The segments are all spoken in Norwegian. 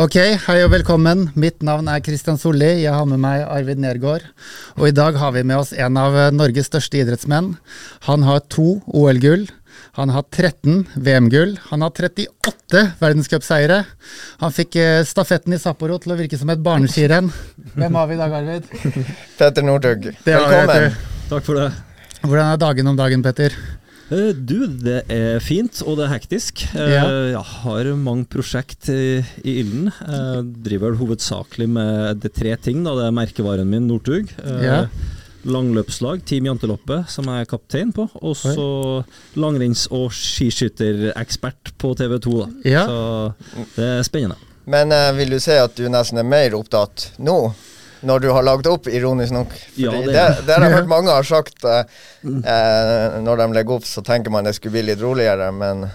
Ok, hei og velkommen. Mitt navn er Kristian Solli. Jeg har med meg Arvid Nergård. Og i dag har vi med oss en av Norges største idrettsmenn. Han har to OL-gull. Han har 13 VM-gull. Han har 38 verdenscupseiere. Han fikk eh, stafetten i Sapporo til å virke som et barneskirenn. Hvem har vi i dag, Arvid? Petter Northug. Velkommen. Takk for det. Hvordan er dagen om dagen, Petter? Eh, Du, det er fint, og det er hektisk. Eh, Ja. Jeg har mange prosjekt i, i ilden. Jeg driver vel hovedsakelig med de tre ting. Da. Det er merkevaren min, Northug. Eh, Ja. Langløpslag, Team Janteloppe, som jeg er kaptein på. Og så langrenns- og skiskytterekspert på TV 2. Da. Ja. Så det er spennende. Men eh, vil du si at du nesten er mer opptatt nå, når du har lagd opp, ironisk nok? Fordi Ja, det det, er det har jeg hørt mange har sagt. eh, eh, når de legger opp, så tenker man det skulle bli litt roligere, men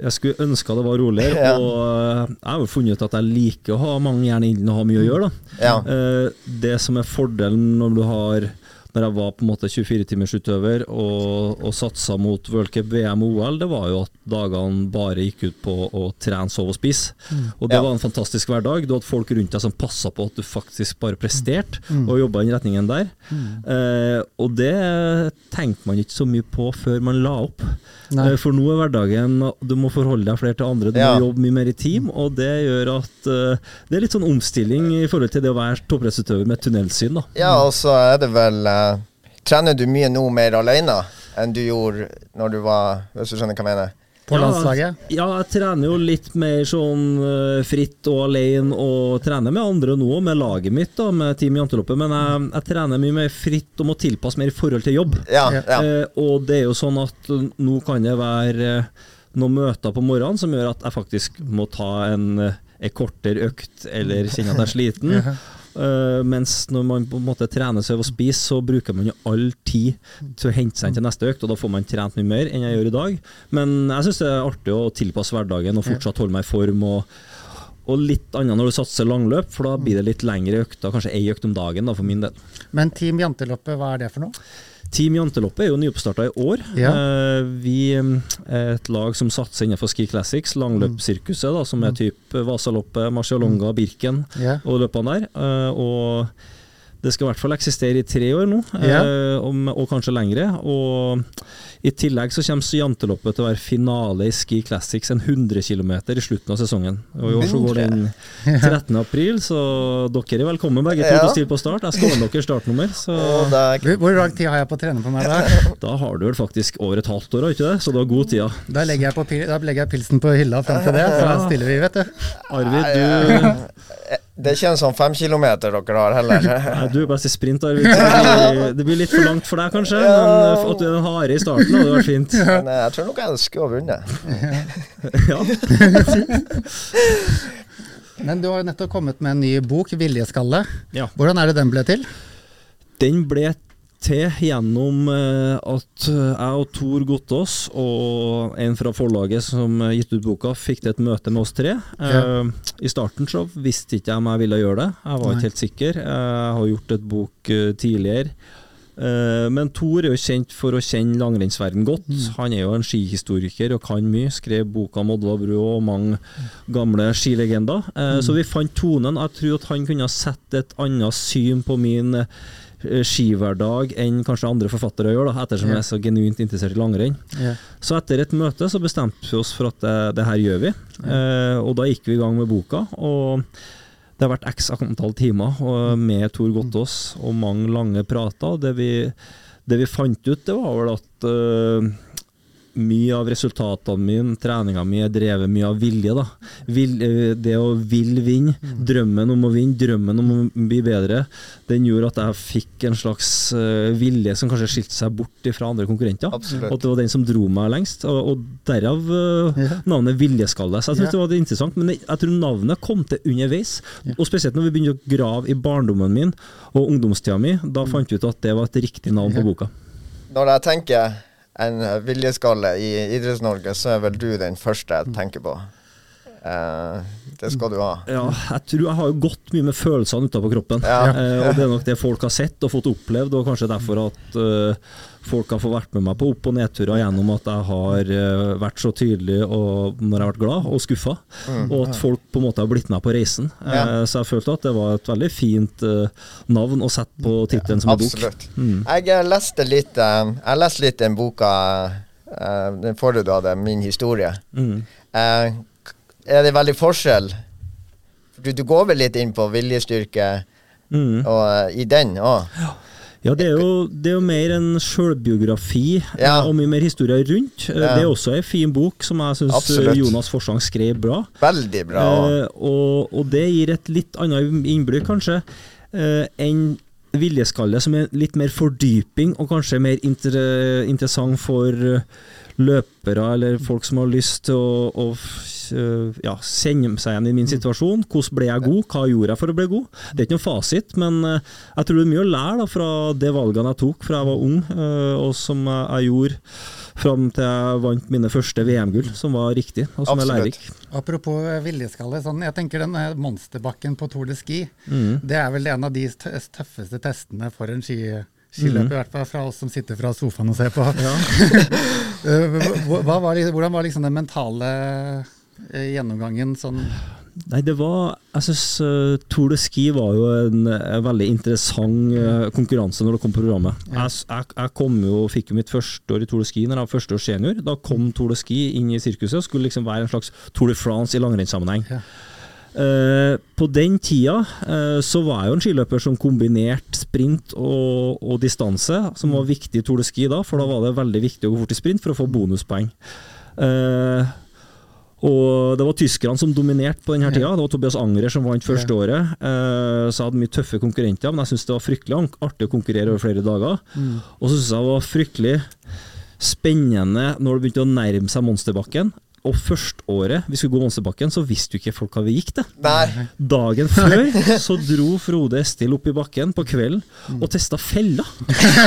Jeg skulle ønska det var roligere, Ja. og eh, jeg har jo funnet ut at jeg liker å ha mange jern inne og ha mye å gjøre. da. ja. Eh, det som er fordelen når du har Når jeg var på en måte 24-timersutøver og, og satsa mot World Cup, VM og OL, det var jo at dagene bare gikk ut på å trene, sove og spise. Og det Ja. var en fantastisk hverdag. Du hadde folk rundt deg som passa på at du faktisk bare presterte, og jobba i den retningen der. Eh, og det tenkte man ikke så mye på før man la opp. Eh, For nå er hverdagen Du må forholde deg flere til andre, du Ja. må jobbe mye mer i team, og det gjør at eh, det er litt sånn omstilling i forhold til det å være toppidrettsutøver med tunnelsyn. da. ja, og så er det vel eh, Trener du mye nå mer alene enn du gjorde når du var Hvis du skjønner hva jeg mener? På landslaget? Ja, jeg trener jo litt mer sånn eh, fritt og alene, og trener med andre nå, med laget mitt, da, med Team Janteloppet, men jeg, jeg trener mye mer fritt og må tilpasse mer i forhold til jobb. Ja, Ja. ja. Eh, og det er jo sånn at eh, nå kan det være eh, noen møter på morgenen som gjør at jeg faktisk må ta en, eh, en kortere økt, eller kjenne at jeg er sliten. Eh, mens når man på en måte trener seg og spiser, så bruker man jo all tid til å hente seg inn til neste økt, og da får man trent mye mer enn jeg gjør i dag. Men jeg syns det er artig å tilpasse hverdagen og fortsatt holde meg i form. og og litt annet når du satser langløp, for da blir det litt lengre økter, kanskje ei økt om dagen da, for min del. Men Team Janteløpet, hva er det for noe? Team Janteloppet er jo nyoppstarta i år. Ja. Eh, vi mm, er et lag som satser innenfor Ski Classics, langløpssirkuset, som er type Vasaloppet, Marcialonga, Birken Ja. og løpene der. Eh, og det skal i hvert fall eksistere i tre år nå, Ja. eh, om, og kanskje lengre. Og i tillegg så kommer Janteloppet til å være finale i Ski Classics, en 100 km i slutten av sesongen. Og I år så går den 13. april, så dere er velkommen begge to til å stille på start. Jeg skal ordne dere startnummer. Så Og Hvor, lang tid har jeg på å trene på meg da? da har du vel faktisk over et halvt år, ikke det? Så du har god tid. ja. Da legger jeg, på, da legger jeg pilsen på hylla fram til det, så da stiller vi, vet du. Arvid, du, Det er ikke en sånn femkilometer dere har heller. nei, du er best i sprint, Arvid. Det, blir, litt for langt for deg, kanskje. Men eh, at du er en hare i starten, hadde vært fint. Men eh, jeg tror nok jeg skulle ha vunnet. Ja. Men du har jo nettopp kommet med en ny bok, 'Viljeskalle'. Ja. Hvordan er det den ble til? Den ble til gjennom eh, at jeg og Tor Gottaas og en fra forlaget som eh, gitt ut boka, fikk til et møte med oss tre. Ja. I starten så visste ikke jeg om jeg ville gjøre det. Jeg var Nei. ikke helt sikker. Jeg har gjort et bok eh, tidligere. Eh, Men Tor er jo kjent for å kjenne langrennsverden godt. Han er jo en skihistoriker og kan mye. Skrev boka om Oddvar Bru og mange gamle skilegender. Mm. Så vi fant tonen. Jeg tror at han kunne sett et annet syn på min eh, skihverdag enn kanskje andre forfattere gjør, da, ettersom Ja. jeg er så genuint interessert i langrenn. Ja. Så etter et møte så bestemte vi oss for at det, det her gjør vi. Eh, og da gikk vi i gang med boka. og det har vært x antall timer og med Tor Gottaas og mange lange prater. Det vi, det vi fant ut, det var vel at eh, mye av resultatene mine, treninga mi, er drevet mye av vilje. da. Vil, eh, det å vil vinne, drømmen om å vinne, drømmen om å bli bedre, den gjorde at jeg fikk en slags eh, vilje som kanskje skilte seg bort fra andre konkurrenter. Absolutt. Og at det var den som dro meg lengst, og, og derav uh, navnet Viljeskalle. Så jeg Ja. synes det var interessant, men jeg, jeg tror navnet kom til underveis. Og spesielt når vi begynte å grave i barndommen min og ungdomstida mi, da fant vi ut at det var et riktig navn på boka. Når jeg tenker en viljeskalle i Idretts-Norge, så er vel du den første jeg tenker på. Eh, det skal du ha. Ja, jeg tror jeg har jo gått mye med følelsene utapå kroppen. Ja. Eh, og det er nok det folk har sett og fått opplevd, og kanskje derfor at eh, folk har fått vært med meg på opp- og nedturer gjennom at jeg har eh, vært så tydelig og, når jeg har vært glad og skuffa, og at folk på en måte har blitt med på reisen. Eh, Mm. Ja. Så jeg følte at det var et veldig fint eh, navn å sette på tittelen som en bok. Absolutt. Mm. Jeg leste litt eh, Jeg leste litt den boka, eh, den forrige du hadde, 'Min historie'. Mm. Eh, er det veldig forskjell? Du, du går vel litt inn på viljestyrke Mm. og, uh, i den òg? Ja, det er, jo, det er jo mer en sjølbiografi Ja. eh, og mye mer historie rundt. Eh, Ja. Det er også ei fin bok som jeg syns Jonas Forsang skrev bra. Veldig bra. Eh, og, og det gir et litt annet innblikk, kanskje, eh, enn Viljeskalle, som er litt mer fordyping, og kanskje mer inter interessant for løpere eller folk som har lyst til å, å ja, kjenne seg igjen i min situasjon. Hvordan ble jeg god? Hva gjorde jeg for å bli god? Det er ikke noen fasit, men eh, jeg tror det er mye å lære da, fra de valgene jeg tok fra jeg var ung, eh, og som jeg, gjorde fram til jeg vant mine første VM-gull, som var riktig, og som er Absolutt. lærerik. Apropos eh, viljeskalle, sånn, jeg tenker den eh, monsterbakken på Tour de Ski, Mm. det er vel en av de tøffeste testene for en ski, skiløp, i hvert fall fra oss som sitter fra sofaen og ser på. Ja. var, hvordan var liksom den mentale eh, gjennomgangen sånn Nei, det var Jeg syns Tour de Ski var jo en, en veldig interessant uh, konkurranse når det kom på programmet. Jeg, jeg, jeg kom jo, fikk jo mitt første år i Tour de Ski når jeg var første år senior. Da kom Tour de Ski inn i sirkuset og skulle liksom være en slags Tour de France i langrennssammenheng. Ja. Uh, på den tida uh, så var jeg jo en skiløper som kombinerte sprint og, og distanse, som var viktig i Tour de Ski da, for da var det veldig viktig å gå fort i sprint for å få bonuspoeng. Eh, og det var tyskerne som dominerte på denne tida. Det var Tobias Angrer som vant første året. Eh, så jeg hadde mye tøffe konkurrenter, men jeg syntes det var fryktelig artig å konkurrere over flere dager. Og så syntes jeg det var fryktelig spennende når det begynte å nærme seg monsterbakken. Og førsteåret vi skulle gå monsterbakken, så visste jo ikke folk hva vi gikk til. Dagen før så dro Frode Estil opp i bakken på kvelden og testa fella.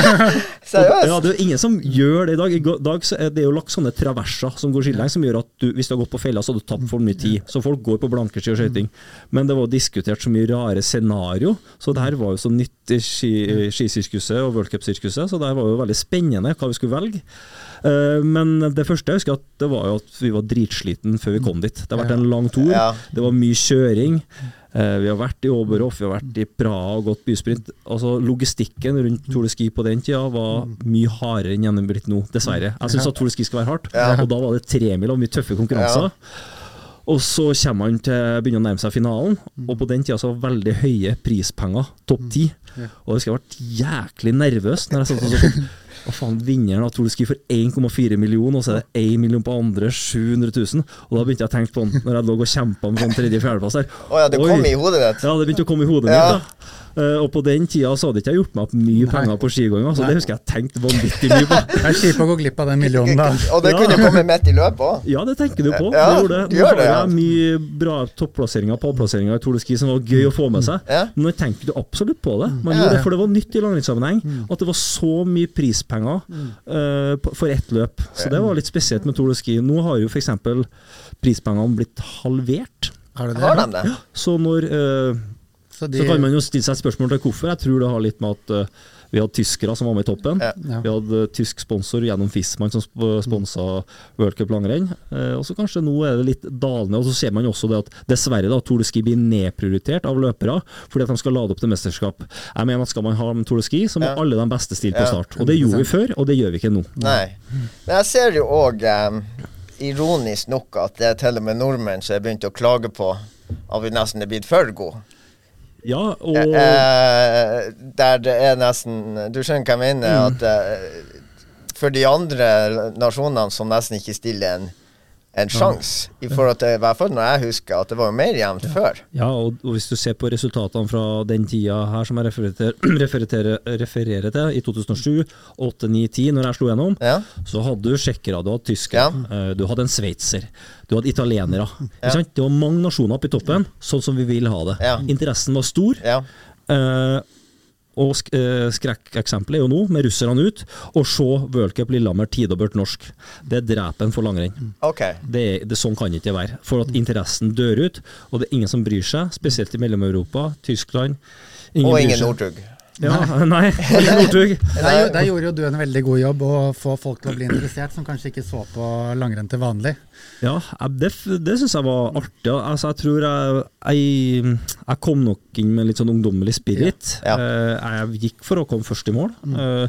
Seriøst? Ja, det er jo ingen som gjør det i dag. I dag så er det jo lagt sånne traverser som går skillelengs, som gjør at du, hvis du har gått på fella, så har du tapt for mye tid. Så folk går på blankeski og skøyting. Men det var diskutert så mye rare scenario, så det her var jo så nytt i skisirkuset og worldcupsirkuset, så det her var jo veldig spennende hva vi skulle velge. Eh, Men det første jeg husker, at det var jo at vi var dritsliten før vi kom dit. Det har vært en lang tur, det var mye kjøring. Eh, Vi har vært i Oberhof, vi har vært i Praha og gått bysprint. Altså Logistikken rundt Tour de Ski på den tida var mye hardere enn gjennom blitt nå, dessverre. Jeg syns at Tour de Ski skal være hardt, og da var det tremil og mye tøffe konkurranser. Og så kommer han til begynner å nærme seg finalen, og på den tida så var veldig høye prispenger, topp ti. Og jeg husker jeg ble jæklig nervøs når jeg satt og så hva faen, vinneren av Tour de Ski for 1,4 millioner, og så er det 1 million på andre, 700 000. Og da begynte jeg å tenke på den når jeg lå og kjempa med sånn tredje-fjerdeplass her. Oh, ja, det Oi. kom i hodet ditt? Ja, det begynte å komme i hodet Ja. mitt. da. Eh, og på den tida så hadde ikke jeg gjort meg opp mye penger på skigangen, så det husker jeg tenkte vanvittig mye på. jeg er kjip å gå glipp av den millionen, da. Og det kunne Ja. komme midt i løpet òg. Ja, det tenker du på. Ja, det gjorde det. du Nå har det, ja. jeg mye bra topplasseringer og pallplasseringer i Tour de Ski som var gøy å få med seg. Ja. Men nå tenker du absolutt på det. Man Ja. gjorde det, For det var nytt i langrennssammenheng. At det var så mye prispenger uh, for ett løp. Så det var litt spesielt med Tour de Ski. Nå har jo f.eks. prispengene blitt halvert. Har du det? Har de det? Så når eh, Så de, Så kan man jo stille seg et spørsmål til hvorfor. Jeg tror det har litt med at uh, vi hadde tyskere som var med i toppen. Ja. Ja. Vi hadde eh, tysk sponsor gjennom Fisman som sp- sponsa World Cup langrenn. Eh, og så kanskje nå er det litt dalende. Og så ser man jo også det at dessverre da Tour de Ski blir nedprioritert av løpere fordi at de skal lade opp til mesterskap. Jeg mener at skal man ha Tour de Ski, så må Ja. alle de beste stille på Ja. start. Og det gjorde vi før, og det gjør vi ikke nå. Nei. Men jeg ser jo òg, ironisk nok, at det er til og med nordmenn som har begynt å klage på at vi nesten er blitt for gode. Ja, og Eh, der det er nesten Du skjønner hva jeg mener? At eh, for de andre nasjonene som nesten ikke stiller en, en sjanse, i forhold til i hvert fall når jeg husker at det var mer jevnt før. Ja, og, og hvis du ser på resultatene fra den tida her som jeg refererer, refererer, til, i 2007, 8, 9, 10, når jeg slo gjennom, Ja. så hadde du tsjekkere, du hadde tyskere, ja. du hadde en sveitser, du hadde italienere. Det var mange nasjoner oppe i toppen, sånn som vi vil ha det. Ja. Interessen var stor. Ja. eh, og sk eh, skrekkeksempelet er jo nå, med russerne ut, å se v-cup Lillehammer tidobbelt norsk. Det er drepen for langrenn. Okay. Det, det, sånn kan det ikke være. For at interessen dør ut, og det er ingen som bryr seg, spesielt i Mellom-Europa, Tyskland. Og ingen. Northug. Ja, nei, Northug. Der, der gjorde jo du en veldig god jobb å få folk til å bli interessert, som kanskje ikke så på langrenn til vanlig. Ja, det, det syns jeg var artig. Altså, jeg tror jeg, jeg, jeg kom nok inn med litt sånn ungdommelig spirit. Ja. Eh, Jeg gikk for å komme først i mål. Eh,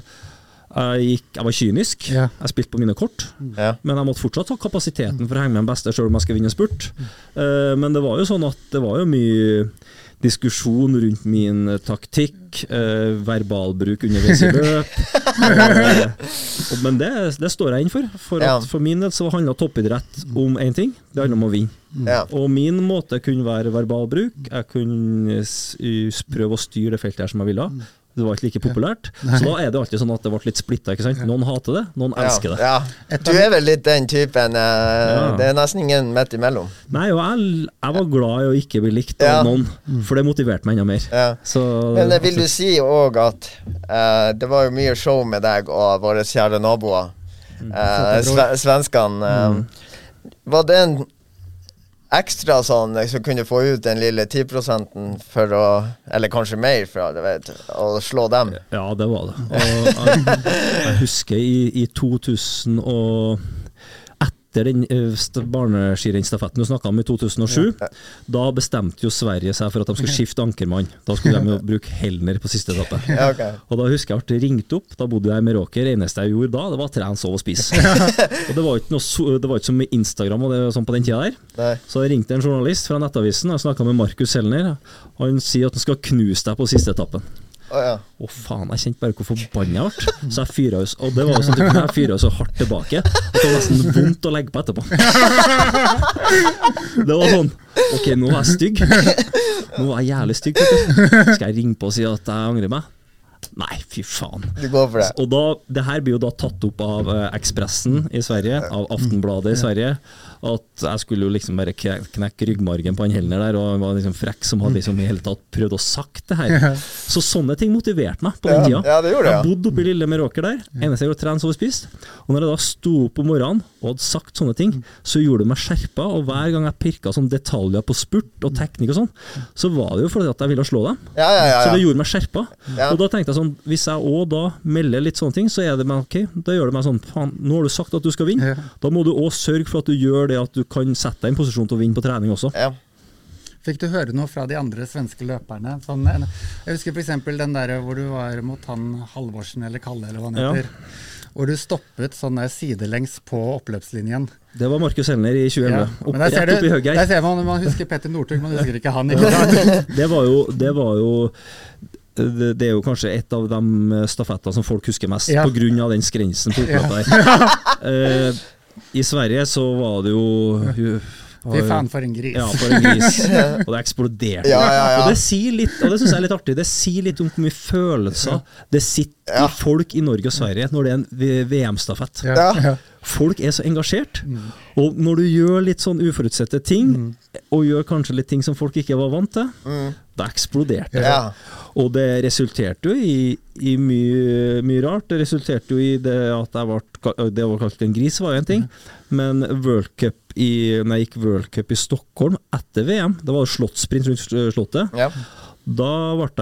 Jeg, gikk, jeg var kynisk. Ja. Jeg spilte på mine kort. Ja. Men jeg måtte fortsatt ha kapasiteten for å henge med den beste, selv om jeg skulle vinne spurt. Eh, Men det var jo sånn at det var jo mye diskusjon rundt min eh, taktikk, eh, verbalbruk underveis i løp. Eh, men det, det står jeg inn for. For, Ja. for min del så handla toppidrett om én ting, det handla om å vinne. Ja. Og min måte kunne være verbalbruk. Jeg kunne prøve å styre det feltet her som jeg ville. Det var ikke like populært. Så da er det alltid sånn at det ble litt splitta. Noen hater det, noen elsker det. Ja. Du er vel litt den typen Uh, Ja. Det er nesten ingen midt imellom. Nei, og jeg, jeg var glad i å ikke bli likt av Ja. noen, for det motiverte meg enda mer. Ja. Så, Men jeg vil du si òg at uh, det var jo mye show med deg og våre kjære naboer, uh, sve svenskene. Mm. Var det en ekstra sånn så kunne få ut den lille 10% for å Eller kanskje mer, for du vet, å slå dem? Ja, det var det. Og jeg, jeg husker i, i 2000 og etter den eh, barneskirennsstafetten du snakka om i 2007, da bestemte jo Sverige seg for at de skulle skifte ankermann. Da skulle de jo bruke Helner på siste etappe. Ja, okay. Og da husker jeg at jeg ringte opp, da bodde jeg i Meråker. Det eneste jeg gjorde da, det var å trene, sove og spise. og det var noe, det var ikke som med Instagram og det sånn på den tida der. Nei. Så jeg ringte en journalist fra Nettavisen, jeg snakka med Markus Helner. og Han sier at han skal knuse deg på siste etappen. Å ja. oh, faen, jeg kjente bare hvor forbanna jeg ble. Så jeg fyra jo Og det var jo sånn at jeg fyra så hardt tilbake det var nesten vondt å legge på etterpå. Det var sånn Ok, nå er jeg stygg. Nå er jeg jævlig stygg. Skal jeg ringe på og si at jeg angrer meg? Nei, fy faen. Du går for det? Og da, det her blir jo da tatt opp av eh, Ekspressen i Sverige, av Aftenbladet i Sverige. At jeg skulle jo liksom bare knekke ryggmargen på han Helner der, og han var liksom frekk som hadde liksom i hele tatt prøvd å sagt det her. Så sånne ting motiverte meg på den Ja, tida. ja, det gjorde det, ja. Jeg bodde oppe i lille Meråker der. Eneste jeg gjorde, trene, sove, spist. Og når jeg da sto opp om morgenen og hadde sagt sånne ting, så gjorde det meg skjerpa, og hver gang jeg pirka sånn detaljer på spurt og teknikk og sånn, så var det jo fordi at jeg ville slå dem. Ja, ja, ja. Så det gjorde meg skjerpa. Ja. Og da tenkte jeg sånn, hvis jeg òg da melder litt sånne ting, så er det meg ok, da gjør det meg sånn faen, nå har du sagt at du skal vinne. Ja. Da må du òg sørge for at du gjør det at du kan sette deg i en posisjon til å vinne på trening også. ja. Fikk du høre noe fra de andre svenske løperne? Sånn, jeg husker f.eks. den der hvor du var mot han Halvorsen eller Kalle, eller hva han Ja. heter. Hvor du stoppet sånn der sidelengs på oppløpslinjen. Det var Markus Helner i 2011. Ja. Opp, der ser, rett opp i der ser man man husker Petter Northug, man husker ikke han. Ikke? Det var jo, det var jo det, det er jo kanskje et av de stafettene som folk husker mest, Ja. av den skrensen på oppløpet der. Eh, I Sverige så var det jo Fy faen, for en gris. Ja, for en gris. Og det eksploderte. Ja, ja, ja. Og det sier litt Og det synes jeg er litt artig Det sier litt om hvor mye følelser det sitter Ja. i folk i Norge og Sverige når det er en VM-stafett. Ja, Ja. Folk er så engasjert. Mm. Og når du gjør litt sånn uforutsette ting, og gjør kanskje litt ting som folk ikke var vant til, Mm. da eksploderte det. Ja. Og det resulterte jo i, i mye, mye rart. Det resulterte jo i det at jeg ble, det var kalt en gris, var jo en ting. Men World Cup i, når jeg gikk World Cup i Stockholm etter VM, det var jo slottsprint rundt Slottet, ja. da,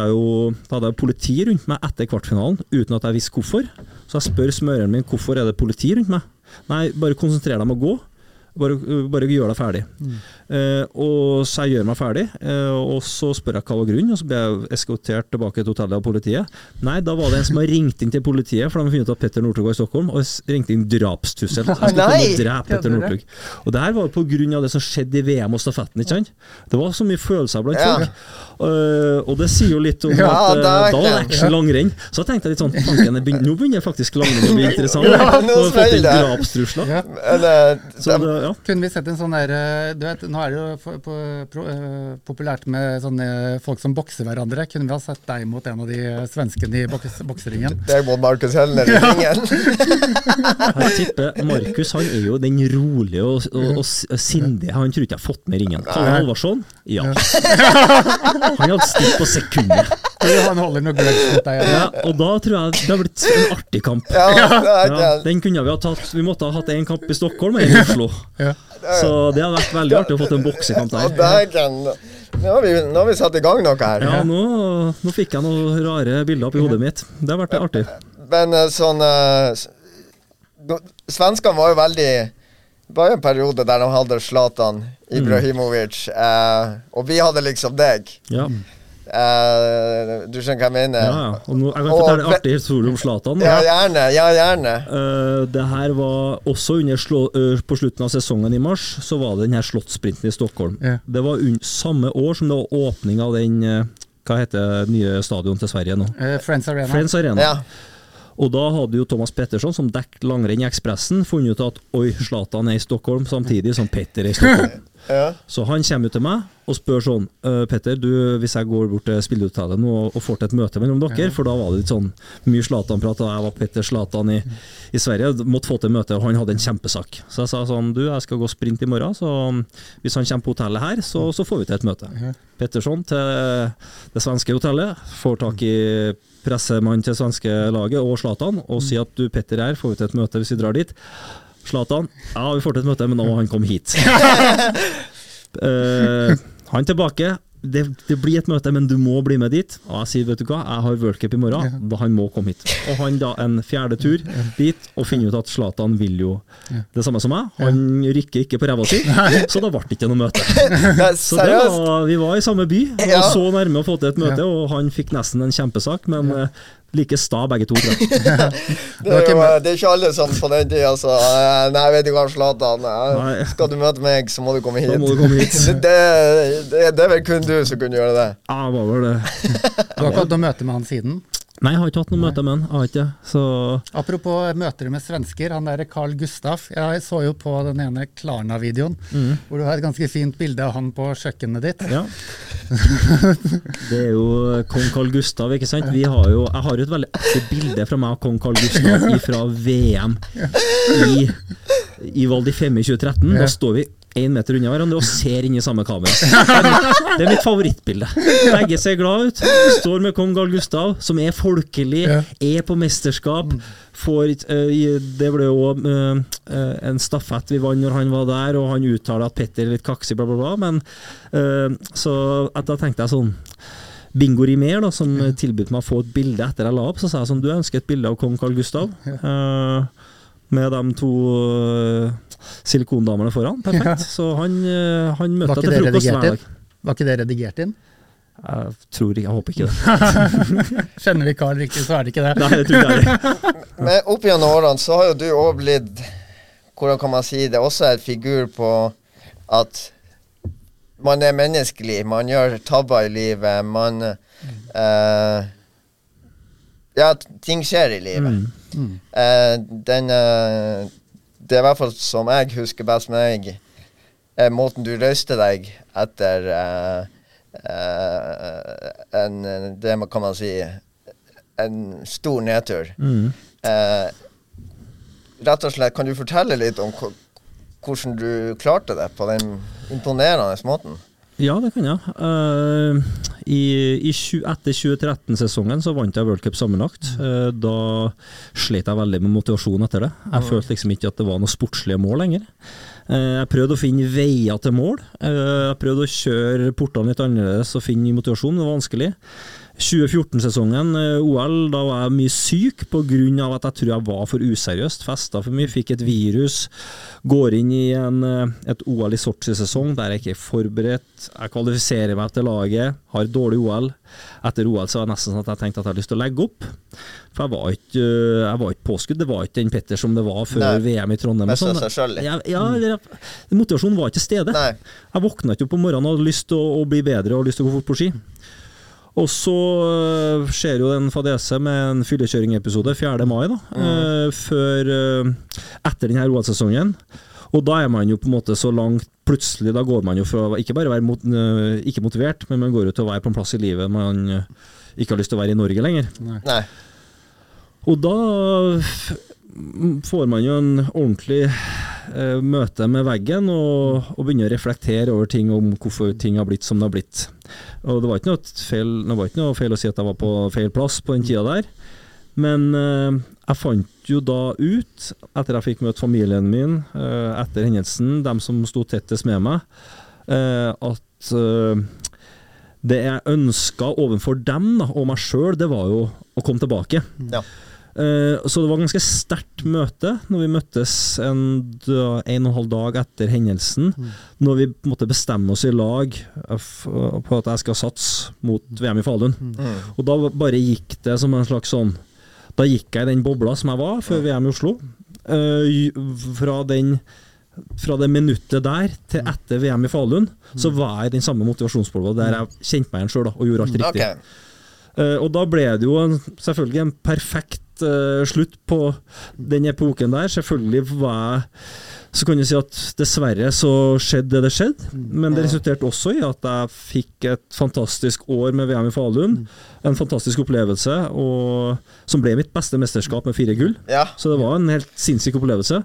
jo, da hadde jeg politi rundt meg etter kvartfinalen, uten at jeg visste hvorfor. Så jeg spør smøreren min hvorfor er det politi rundt meg. Nei, bare konsentrer deg om å gå. Bare, bare gjør deg ferdig. Eh, og Så jeg gjør meg ferdig, eh, og så spør jeg hva var grunnen, og så blir jeg eskortert tilbake til hotellet av politiet. Nei, da var det en som har ringt inn til politiet, for de har funnet ut at Petter Northug var i Stockholm, og ringte inn drapstussel. Jeg skal komme og drepe Petter Northug. Og det her var på grunn av det som skjedde i VM og stafetten, ikke sant? Det var så mye følelser blant Ja. folk. Eh, og det sier jo litt om Ja, at er da var det action langrenn. Så jeg tenkte litt sånn tanken, jeg begyn- Nå begynner faktisk langrenn å bli interessant. Ja, nå smeller det. Så det, ja. Kunne vi sett en sånn der eh, Du vet, nå er det jo for, på, pro, eh, populært med sånne folk som bokser hverandre. Kunne vi ha sett deg mot en av de svenskene i boks, bokseringen? det er mot Markus Heller i ringen. Jeg tipper Markus han er jo den rolige og, og, og sindige. Han tror ikke jeg har fått med ringen. Kalle Halvorsson? Ja. Han hadde stilt på sekundet. Han holder noe grudge mot deg. Ja, og da tror jeg det har blitt en artig kamp. Ja, Ja, den kunne vi ha tatt Vi måtte ha hatt én kamp i Stockholm og én i Oslo. Ja. Så det hadde vært veldig artig å få en boksekamp der. Nå har, vi, nå har vi satt i gang noe her. Ja, nå, nå fikk jeg noen rare bilder oppi hodet mitt. Det har vært artig. Men eh, sånn eh, Svenskene var jo veldig Det var jo en periode der de hadde Zlatan Ibrahimovic, eh, og vi hadde liksom deg. Ja, Eh, du skjønner hva jeg mener? ja. ja. Og nå, jeg kan fortelle en artig historie om Zlatan. Ja, gjerne. Ja, gjerne. Uh, det her var også under slå, uh, På slutten av sesongen i mars, så var det den her Slottssprinten i Stockholm. Ja. Det var un samme år som det var åpning av den Hva heter det nye stadion til Sverige nå? Friends Arena. Friends Arena. Ja. Og da hadde jo Thomas Petterson, som dekket langrenn i Ekspressen, funnet ut at oi, Zlatan er i Stockholm samtidig som Petter er i Stockholm. ja. Så han kommer til meg og spør sånn «Øh, Petter, du, hvis jeg går bort til spillehotellet nå og- og får til et møte mellom dere, for da var det litt sånn mye Zlatan-prat, og jeg var Petter Zlatan i, i Sverige, måtte få til møte, og han hadde en kjempesak. Så jeg sa sånn, du, jeg skal gå sprint i morgen, så hvis han kommer på hotellet her, så, så får vi til et møte. Petterson til det svenske hotellet, får tak i pressemannen til svenske laget og Zlatan, og sier at du, Petter er her, får vi til et møte hvis vi drar dit. Zlatan, ja, vi får til et møte, men nå må han komme hit. uh, han tilbake. Det, det blir et møte, men du må bli med dit. Og jeg sier, vet du hva, jeg har worldcup i morgen, da han må komme hit. Og han da en fjerde tur dit, og finner ut at Zlatan vil jo det samme som meg. Han rykker ikke på ræva si, så da ble det ikke noe møte. Så det var, vi var i samme by, og så nærme å få til et møte, og han fikk nesten en kjempesak, men eh, like sta begge to. Det er, jo, det er ikke alle som på den tida sa eh, Nei, vet du hva, Zlatan, skal du møte meg, så må du komme hit. Da må du komme hit. det, det, det, det er vel kun du som kunne gjøre det. Ja, var vel det. Du har ikke hatt noe møte med han siden? Nei, jeg har ikke hatt noe møte med han. Ikke. Så Apropos møter med svensker, han der Carl Gustaf. Jeg så jo på den ene Klarna-videoen, hvor du har et ganske fint bilde av han på kjøkkenet ditt. Ja. Det er jo kong Carl Gustav, ikke sant. Vi har jo, jeg har jo et veldig artig bilde fra meg og kong Carl Gustav fra VM i, i Val di Femme i 2013. Da står vi én meter unna hverandre og ser inn i samme kamera. Det er mitt favorittbilde. Begge ser glad ut. Står med kong Carl Gustav, som er folkelig, er på mesterskap. Får, eh, det ble jo eh, eh, en stafett vi vant når han var der, og han uttaler at Petter er litt kaksig, bla, bla, bla. Men så da tenkte jeg sånn Bingo Rimer, da, som tilbød meg å få et bilde etter jeg la opp, så sa jeg sånn Du ønsker et bilde av kong Carl Gustav. eh, med de to uh, silikondamene foran. Perfekt. Så han, eh, han møtte jeg til frokost redigert hver inn? dag. Var ikke det redigert inn? Jeg tror ikke, jeg håper ikke det. Kjenner vi Carl riktig, så er det ikke det. Nei, jeg tror ikke det. heller. Men opp gjennom årene så har jo du òg blitt Hvordan kan man si det? Også et figur på at man er menneskelig. Man gjør tabber i livet. Man eh, Ja, ting skjer i livet. Mm. Eh, den uh, Det er i hvert fall som jeg husker best med deg, er måten du løste deg etter eh, en Det kan man si en stor nedtur. Mm. Rett og slett, kan du fortelle litt om hvordan du klarte det på den imponerende måten? Ja, det kan jeg. Uh, i, i etter 2013-sesongen så vant jeg World Cup sammenlagt. Uh, da slet jeg veldig med motivasjon etter det. Jeg følte liksom ikke at det var noe sportslige mål lenger. Uh, jeg prøvde å finne veier til mål. Eh, jeg prøvde å kjøre portene litt annerledes og finne motivasjon, men det var vanskelig. 2014-sesongen, eh, OL, da var jeg mye syk pga. at jeg tror jeg var for useriøst. Festa for mye, fikk et virus. Går inn i en, eh, et OL i Sotsji-sesong der jeg ikke er forberedt. Jeg kvalifiserer meg til laget, har dårlig OL. Etter OL så var det nesten sånn at jeg tenkte at jeg hadde lyst til å legge opp. For jeg var ikke, eh, jeg var ikke påskudd. Det var ikke den Petter som det var før Nei. VM i Trondheim. og sånn. selv litt. Ja, jeg- motivasjonen var ikke til stede. Jeg våkna ikke opp om morgenen og hadde lyst til å, å bli bedre og lyst til å gå fort på ski. Og så øh, skjer jo en fadese med en fyllekjøringepisode 4. mai, da. øh, før øh, Etter denne OL-sesongen. Og da er man jo på en måte så langt Plutselig da går man jo fra ikke bare å være mot, ikke motivert, men man går jo til å være på en plass i livet man ikke har lyst til å være i Norge lenger. Nei. Og da får man jo en ordentlig eh, møte med veggen og, og begynner å reflektere over ting om hvorfor ting har blitt som det har blitt. Og det var ikke noe feil, var ikke noe feil å si at jeg var på feil plass på den tida der. Men eh, jeg fant jo da ut, etter jeg fikk møte familien min eh, etter hendelsen, dem som sto tettest med meg, eh, at eh, det jeg ønska overfor dem da, og meg sjøl, det var jo å komme tilbake. Ja. Eh, så det var et ganske sterkt møte når vi møttes en, en og en halv dag etter hendelsen. Når vi måtte bestemme oss i lag på at jeg skal satse mot VM i Falun. Mm. Og da bare gikk det som en slags sånn Da gikk jeg i den bobla som jeg var før VM i Oslo. Eh, fra den fra det minuttet der til etter VM i Falun, så var jeg i den samme motivasjonsbobla der jeg kjente meg igjen sjøl og gjorde alt riktig. Okay. Eh, og da ble det jo en, selvfølgelig en perfekt eh, slutt på den epoken der. Selvfølgelig var jeg Så kan du si at dessverre så skjedde det det skjedde, men det resulterte også i at jeg fikk et fantastisk år med VM i Falun. En fantastisk opplevelse, og, som ble mitt beste mesterskap med fire gull. Ja. Så det var en helt sinnssyk opplevelse.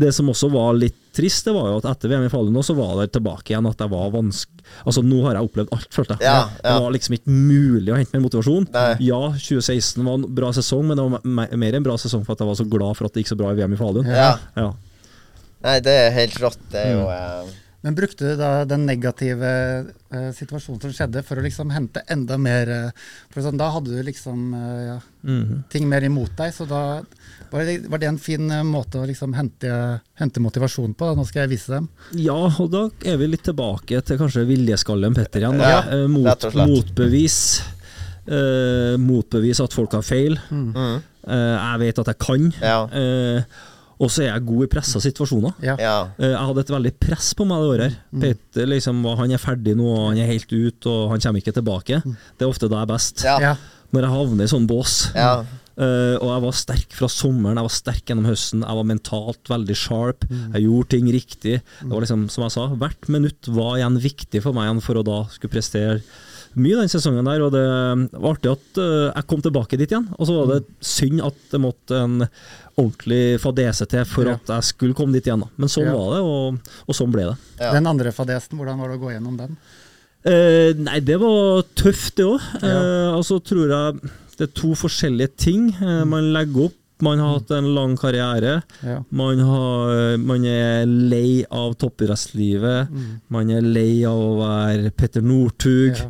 Det som også var litt trist, det var jo at etter VM i Falun så var det tilbake igjen at jeg var vanskelig Altså, nå har jeg opplevd alt, følte jeg. Ja, Det var liksom ikke mulig å hente mer motivasjon. Nei. Ja, 2016 var en bra sesong, men det var mer en bra sesong for at jeg var så glad for at det gikk så bra i VM i Falun. ja. Ja. Nei, det er helt rått. Det er jo Mm. eh, Men brukte du da den negative eh, situasjonen som skjedde, for å liksom hente enda mer eh, For sånn, Da hadde du liksom eh, ja, Mhm. ting mer imot deg, så da var det, var det en fin eh, måte å liksom hente, hente motivasjon på. Da. Nå skal jeg vise dem. ja, og da er vi litt tilbake til kanskje viljeskallen Petter igjen. Da. Ja, Eh, mot, motbevis. Eh, motbevis at folk har feil. mm. Eh, jeg vet at jeg kan. Ja. Og så er jeg god i pressa situasjoner. Ja. Ja. Eh, Jeg hadde et veldig press på meg det året. her. Mm. Peter liksom, han er ferdig nå, han er helt ut, og han kommer ikke tilbake. Det er ofte da jeg er best. Mm. Ja. Ja. Når jeg havner i sånn bås. ja. Eh, og jeg var sterk fra sommeren, jeg var sterk gjennom høsten. Jeg var mentalt veldig sharp. Jeg gjorde ting riktig. Det var liksom, som jeg sa, hvert minutt var igjen viktig for meg igjen for å da skulle prestere mye den sesongen der. Og det var artig at eh, jeg kom tilbake dit igjen. Og så var det synd at det måtte en ordentlig fadese til for Ja. at jeg skulle komme dit igjen. Da. Men sånn Ja. var det, og, og sånn ble det. Ja. Den andre fadesen, hvordan var det å gå gjennom den? Eh, nei, det var tøft, det òg. Ja. og så tror jeg det er to forskjellige ting eh, man legger opp. Man har hatt en lang karriere. Ja. Man, har, man er lei av toppidrettslivet. Man er lei av å være Petter Northug. Ja.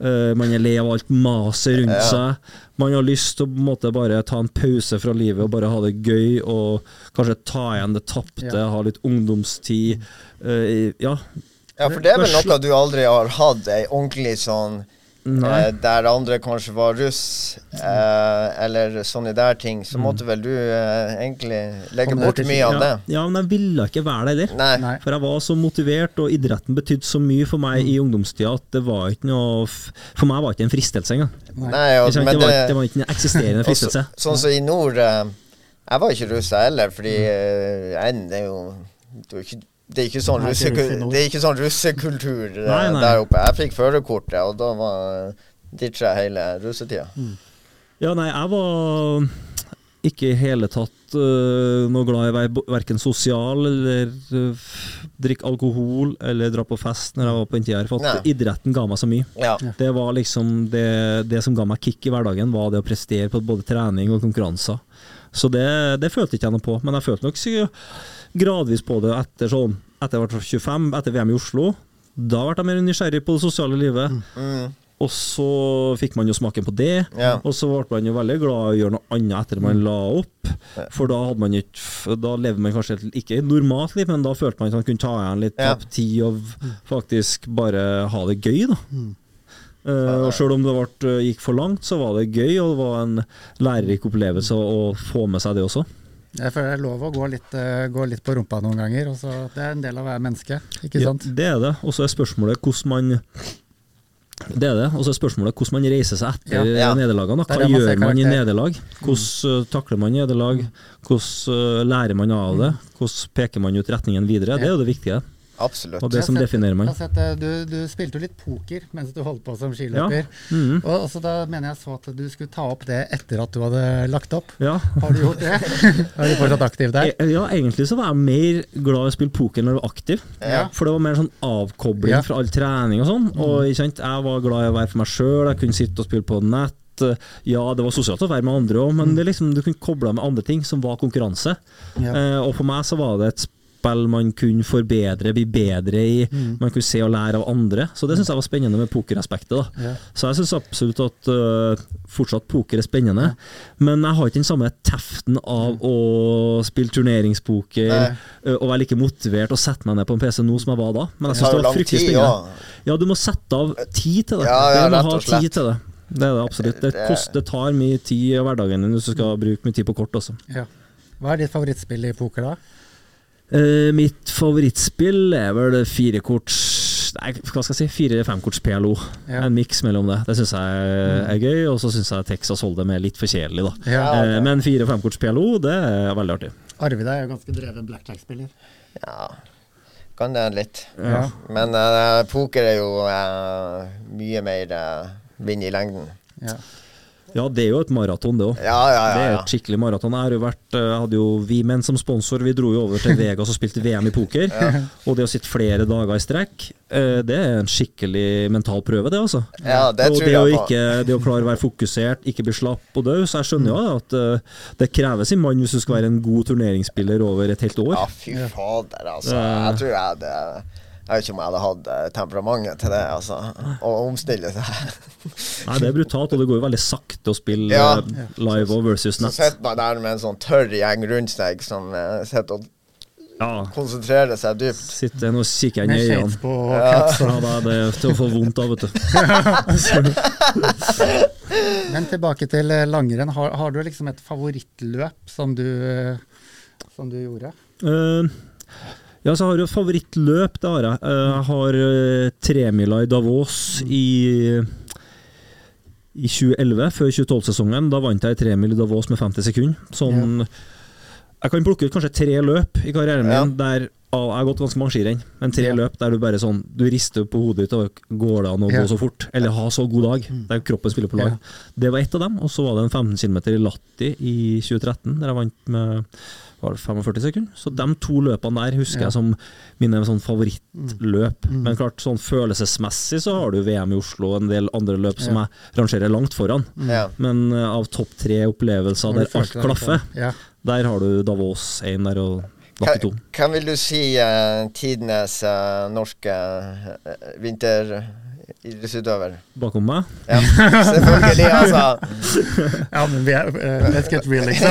Eh, man er lei av alt maset rundt Ja. seg. Man har lyst til å på en måte bare ta en pause fra livet og bare ha det gøy, og kanskje ta igjen det tapte, Ja. ha litt ungdomstid. Eh, ja. ja, for det er vel noe du aldri har hatt, ei ordentlig sånn. Eh, Der andre kanskje var russ, eh, eller sånne der ting, så måtte vel du eh, egentlig legge bort mye ja, mye av det. ja, men jeg ville ikke være det heller. For jeg var så motivert, og idretten betydde så mye for meg Mm. i ungdomstida at det var ikke noe f- For meg var det ikke en fristelse engang. Nei, og, men Det var, det, ikke- var ikke en eksisterende fristelse. fristelse. sånn som i nord eh, Jeg var ikke russ heller, fordi eh, jeg det er jo det er jo ikke det er ikke sånn, det er ikke sånn russekultur eh, Nei, nei. der oppe. Jeg fikk førerkortet, og da var ditcha hele russetida. Ja, nei, jeg var ikke i hele tatt uh, noe glad i å være verken sosial eller uh, drikke alkohol eller dra på fest når jeg var på den tida her. For at idretten ga meg så mye. Ja. Det var liksom det, det som ga meg kick i hverdagen, var det å prestere på både trening og konkurranser. Så det, det følte ikke jeg noe på, men jeg følte nok gradvis på det etter sånn Etter jeg var 25, etter VM i Oslo. Da ble jeg mer nysgjerrig på det sosiale livet. Mm, Og så fikk man jo smaken på det. yeah. Og så ble man jo veldig glad i å gjøre noe annet etter man la opp. For da hadde man ikke Da levde man kanskje ikke et normalt liv, men da følte man at man kunne ta igjen litt yeah. tid og faktisk bare ha det gøy, da. Mm. Eh, og sjøl om det ble, gikk for langt, så var det gøy, og det var en lærerik opplevelse å få med seg det også. Jeg føler det er lov å gå litt, eh, gå litt på rumpa noen ganger. Også, det er en del av å være menneske, ikke Ja, sant? det er det. Og så er spørsmålet hvordan man det er det. Og så er spørsmålet hvordan man reiser seg etter Ja. Ja. nederlagene. Hva man gjør man i nederlag? Hvordan uh, takler man nederlag? Hvordan uh, lærer man av det? Hvordan peker man ut retningen videre? Det er jo det viktige. Absolutt. Og det som sett- definerer meg. sett, eh, du, du spilte jo litt poker mens du holdt på som skiløper. Mhm. Og også da mener jeg så at du skulle ta opp det etter at du hadde lagt opp. Ja. Har du gjort det? er du fortsatt aktiv der? E- Ja, egentlig så var jeg mer glad i å spille poker når jeg var aktiv. Ja. For det var mer sånn avkobling Ja. fra all trening og sånn. Og kjent, jeg var glad i å være for meg sjøl, jeg kunne sitte og spille på nett. Ja, det var sosialt å være med andre òg, men det er liksom, du kunne koble med andre ting som var konkurranse. Ja. Eh, og for meg så var det et spill man kunne forbedre, bli bedre i. Man kunne se og lære av andre. Så det syns jeg var spennende med pokeraspektet. da. Ja. Så jeg syns absolutt at uh, fortsatt poker er spennende. Men jeg har ikke den samme teften av å spille turneringspoker øh, og være like motivert og sette meg ned på en PC nå som jeg var da. Men jeg Det syns det var fryktelig spennende. òg. Ja, du må sette av tid til det. Ja, ja, du må ha tid til det. Det er det absolutt. Det, Det- koster, det tar mye tid i hverdagen din hvis du skal bruke mye tid på kort. Også. Ja. Hva er ditt favorittspill i poker, da? Eh, mitt favorittspill er vel firekorts Nei, hva skal jeg si? Fire-femkorts PLO. Ja. En miks mellom det. Det syns jeg er gøy, og så syns jeg Texas Hold'em er litt for kjedelig, da. Ja. Eh, men fire-femkorts PLO, det er veldig artig. Arvid er jo ganske dreven blackjack-spiller. Ja, kan det litt. Ja. Men uh, poker er jo uh, mye mer uh, vinn i lengden. Ja. Ja, det er jo et maraton, det òg. Ja, ja, Det er et skikkelig maraton. Jeg vært, eh, jeg hadde jo Vimen som sponsor. Vi dro jo over til Vegas og spilte VM i poker. Og det å sitte flere dager i strekk, eh, det er en skikkelig mental prøve, det, altså. ja. ja, det og tror det jeg på. ikke, det å klare å være fokusert, ikke bli slapp og død. Så jeg skjønner jo at eh, det krever sin mann hvis du skal være en god turneringsspiller over et helt år. Ja, fy fader, altså. Jeg tror jeg hadde Jeg vet ikke om jeg hadde hatt eh, temperamentet til det, altså. Å omstille seg. Nei, Det er brutalt, og det går jo veldig sakte å spille Ja. eh, live og versus Så nett. sitter man der med en sånn tørr gjeng rundt seg som uh, sitter og Ja, konsentrerer seg dypt. Sitter nå og kikker inn i øynene. på Ja. Ja, da er det til å få vondt av, vet du. Men tilbake til eh, langrenn. Har, har du liksom et favorittløp som du, eh, som du gjorde? Eh, ja, så har jeg favorittløp, det har jeg. Eh, jeg har uh, tremila i Davos i, i 2011, før 2012-sesongen. Da vant jeg tremil i Davos med 50 sekunder. Sånn Jeg kan plukke ut kanskje tre løp i karrieren min der jeg har gått ganske mange skirenn, men tre Ja. løp der du bare sånn Du rister på hodet ditt og går det an å Ja. gå så fort? Eller ha så god dag? Der kroppen spiller på lag. Ja. Det var ett av dem. Og så var det en 15 km i Latti i 2013, der jeg vant med var det 45 sekunder. Så de to løpene der husker Ja. jeg som mine sånn favorittløp. Men klart sånn følelsesmessig så har du VM i Oslo og en del andre løp som jeg rangerer langt foran. Ja. Men eh, av topp tre opplevelser der alt klaffer, Ja. der har du Davos 1 der og Latti 2. Hva, vil du si uh, tidenes uh, norske uh, vinteridrettsutøver? Bakom meg. Ja, selvfølgelig, altså. ja, men vi er, uh, let's get real, liksom.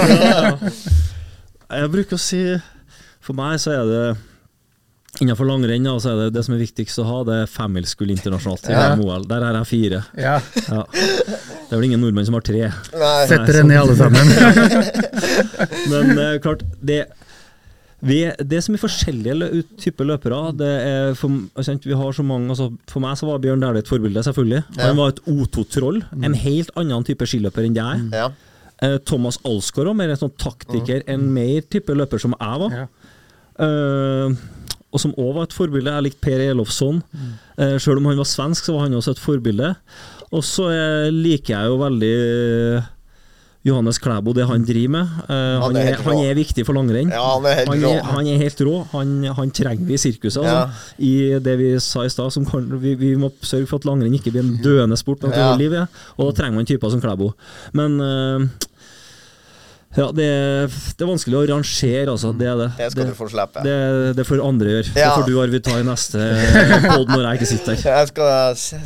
Jeg bruker å si For meg så er det Innenfor langrenn så er det det som er viktigst å ha, det er femmilsgull internasjonalt. i Ja. OL. Der er jeg fire. Ja. Ja. Det er vel ingen nordmenn som har tre. Nei. Setter dere ned alle sammen. Men uh, klart, det vi, det som er forskjellige lø typer løpere det er for, jeg vi har så mange, altså, for meg så var Bjørn Dæhlie et forbilde, selvfølgelig. Ja. Han var et O2-troll. En helt annen type skiløper enn jeg. Ja. Eh, Thomas Alsgaard var mer en sånn taktiker, en mer type løper som jeg var. Ja. Eh, og som òg var et forbilde. Jeg likte Per Elofsson. Uh, Sjøl om han var svensk, så var han også et forbilde. Og så eh, liker jeg jo veldig eh, Johannes Klæbo, det han driver med. Uh, Han han, er er, helt rå. han er viktig for langrenn. ja, han er Han er, han er helt rå. Han, han trenger vi i sirkuset. Ja. Altså. I det vi sa i stad, vi, vi må sørge for at langrenn ikke blir en døende sport. Ja. Ja. Liv. Og da trenger man typer som Klæbo. Men eh, ja, det er, det er vanskelig å rangere, altså. Det er det. Det skal du få slippe. Det, det får andre gjøre. Det får du Arvid ta i neste pod når jeg ikke sitter her. Skal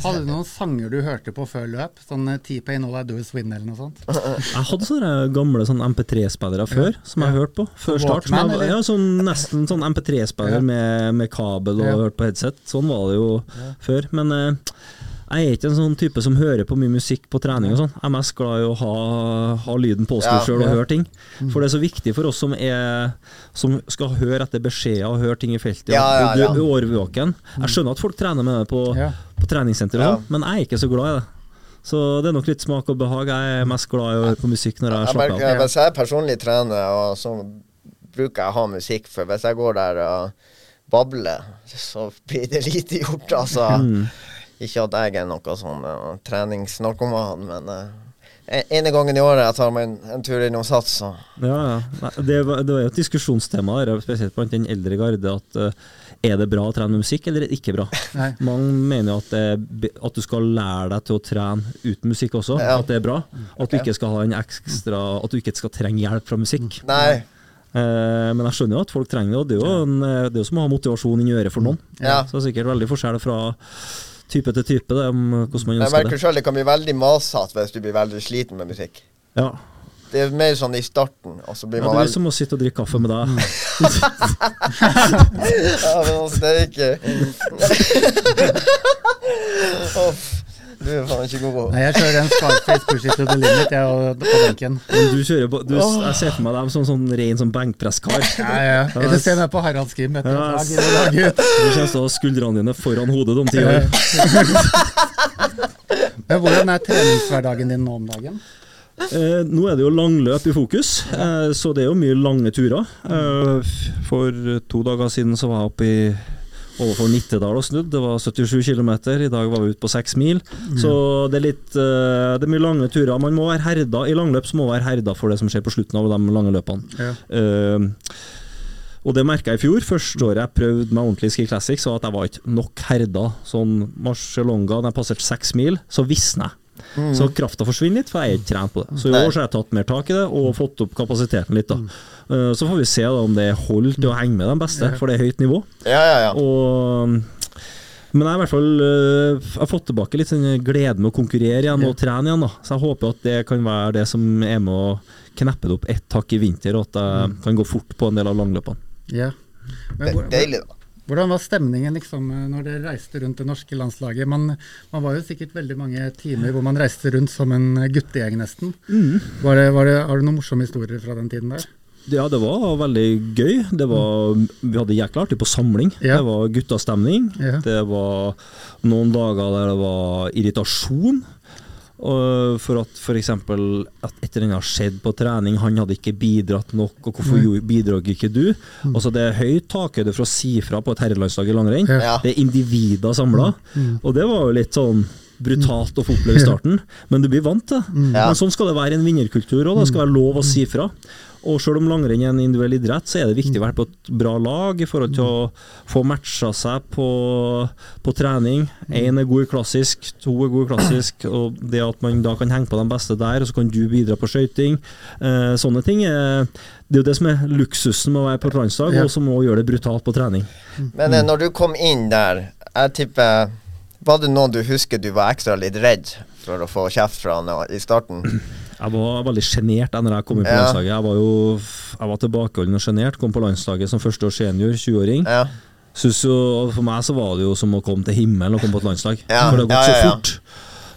Hadde du noen sanger du hørte på før løp? Sånn T-Pay, All I Do Is Win eller noe sånt? Jeg hadde sånne gamle sånn MP3-spillere før, som jeg hørte på før start. Som Walkman, jeg, ja, sånn, nesten sånn MP3-spiller Ja. med, med kabel og Ja. hørt på headset. Sånn var det jo før. Men eh, jeg er ikke en sånn type som hører på mye musikk på trening og sånn. Jeg er mest glad i å ha, ha lyden påskrudd Ja. sjøl og Ja. Mm. høre ting. For det er så viktig for oss som, er, som skal høre etter beskjeder og høre ting i feltet. Ja, ja, ja. Du er årvåken. Jeg skjønner at folk trener med det på, Ja. på treningssenter, Ja. men jeg er ikke så glad i det. Så det er nok litt smak og behag. Jeg er mest glad i å høre på musikk når jeg Jeg slapper av. Hvis jeg personlig trener, og så bruker jeg å ha musikk, for hvis jeg går der og babler, så blir det lite gjort, altså. Mm. Ikke at jeg er noe sånn uh, treningsnarkoman, men uh, ene gangen i året jeg tar meg en, en tur innom Sats, så Ja, ja. Nei, det, var, det var jo et diskusjonstema, spesielt blant den eldre garde, at uh, er det bra å trene med musikk, eller er det ikke bra? Nei. Mange mener jo at, det, at du skal lære deg til å trene uten musikk også, Ja. at det er bra. At du ikke skal ha en ekstra At du ikke skal trenge hjelp fra musikk. Nei. Eh, men jeg skjønner jo at folk trenger det, og det er jo, en, eh, det er jo som å ha motivasjon inni øret for noen. Ja. Så det er sikkert veldig forskjell fra type til type, det, om hvordan man Jeg ønsker merker det. sjøl det kan bli veldig masete hvis du blir veldig sliten med musikk. Ja. Det er mer sånn i starten, og så blir ja, man Det er veldig som å sitte og drikke kaffe med deg. Ja, men altså, det er ikke Uff, Du er faen ikke god. Nei, jeg kjører en Scarface push it to the limit, jeg, og, på benken. Men du kjører på, du, jeg ser for meg deg som sånn ren sånn benkpresskar. Ja, ja. Eller se meg på Haraldsgym etter Ja, dag ut. Du kommer til å ha skuldrene dine foran hodet om ti år. Men hvordan er treningshverdagen din nå om dagen? Eh, nå er det jo langløp i fokus, eh, så det er jo mye lange turer. Eh, for to dager siden så var jeg oppe i overfor Nittedal og snudd. Det var 77 km. I dag var vi ute på seks mil. Så det er litt eh, Det er mye lange turer. Man må være herda I langløp så må man være herda for det som skjer på slutten av de lange løpene. Ja. Uh, og det merka jeg i fjor. Første året jeg prøvde meg ordentlig i Ski Classic, så at jeg var ikke nok herda. Sånn Marcialonga, da jeg passerte seks mil, så visna jeg. Så krafta forsvinner litt, for jeg er ikke trent på det. Så i år så har jeg tatt mer tak i det og fått opp kapasiteten litt. da Eh, Så får vi se da om det holder til å henge med de beste, for det er høyt nivå. Ja, ja, ja. Og men jeg har i hvert fall jeg har fått tilbake litt sånn glede med å konkurrere igjen og trene igjen. da Så jeg håper at det kan være det som er med å kneppe det opp ett hakk i vinter, og at jeg kan gå fort på en del av langløpene. Ja. Men Det hvor- er deilig, da. Hvordan var stemningen liksom når dere reiste rundt det norske landslaget? Man, man var jo sikkert veldig mange timer hvor man reiste rundt som en guttegjeng nesten. Mm. Var det, var det, har du noen morsomme historier fra den tiden der? Ja, det var veldig gøy. Det var, vi hadde jækla artig på samling. Ja. Det var guttastemning. Ja. Det var noen dager der det var irritasjon. Og for at f.eks. at et eller annet har skjedd på trening, han hadde ikke bidratt nok, og hvorfor Nei. bidro ikke du? Altså Det er høyt takhøyde for å si fra på et herrelandslag i langrenn. Ja. Det er individer samla, Mm. og det var jo litt sånn brutalt å få oppleve i starten, men du blir vant til det. Mm. Ja. Men sånn skal det være i en vinnerkultur òg, det skal være lov å si fra. Og selv om langrenn er en individuell idrett, så er det viktig å være på et bra lag i forhold til å få matcha seg på, på trening. Én er god i klassisk, to er god i klassisk, og det at man da kan henge på de beste der, og så kan du bidra på skøyting. Eh, sånne ting er det er jo det som er luksusen med å være på et landslag, og som må gjøre det brutalt på trening. Men eh, når du kom inn der, jeg tipper Var det noen du husker du var ekstra litt redd for å få kjeft fra i starten? Jeg var veldig sjenert da jeg kom inn på Ja. landslaget. Jeg var jo jeg var tilbakeholden og sjenert. Kom på landslaget som førsteårs senior, 20-åring. Ja. Synes jo, For meg så var det jo som å komme til himmelen og komme på et landslag. Ja, For det har gått så fort.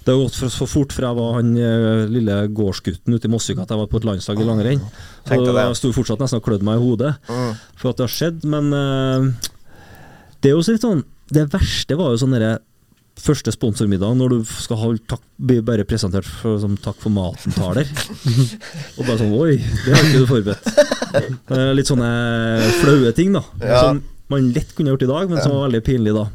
Det har gått for, for fort fra jeg var han eh, lille gårdsgutten ute i Mossvika at jeg var på et landslag i langrenn. Så jeg sto fortsatt nesten og klødde meg i hodet Mm. for at det har skjedd. Men uh, det er jo litt sånn Det verste var jo sånn derre første sponsormiddag når du skal ha takk, bare presentert for, som takk for maten-taler. og bare sånn Oi, det har ikke du forberedt. Litt sånne flaue ting, da. Ja. Som man lett kunne gjort i dag, men som var veldig pinlig da.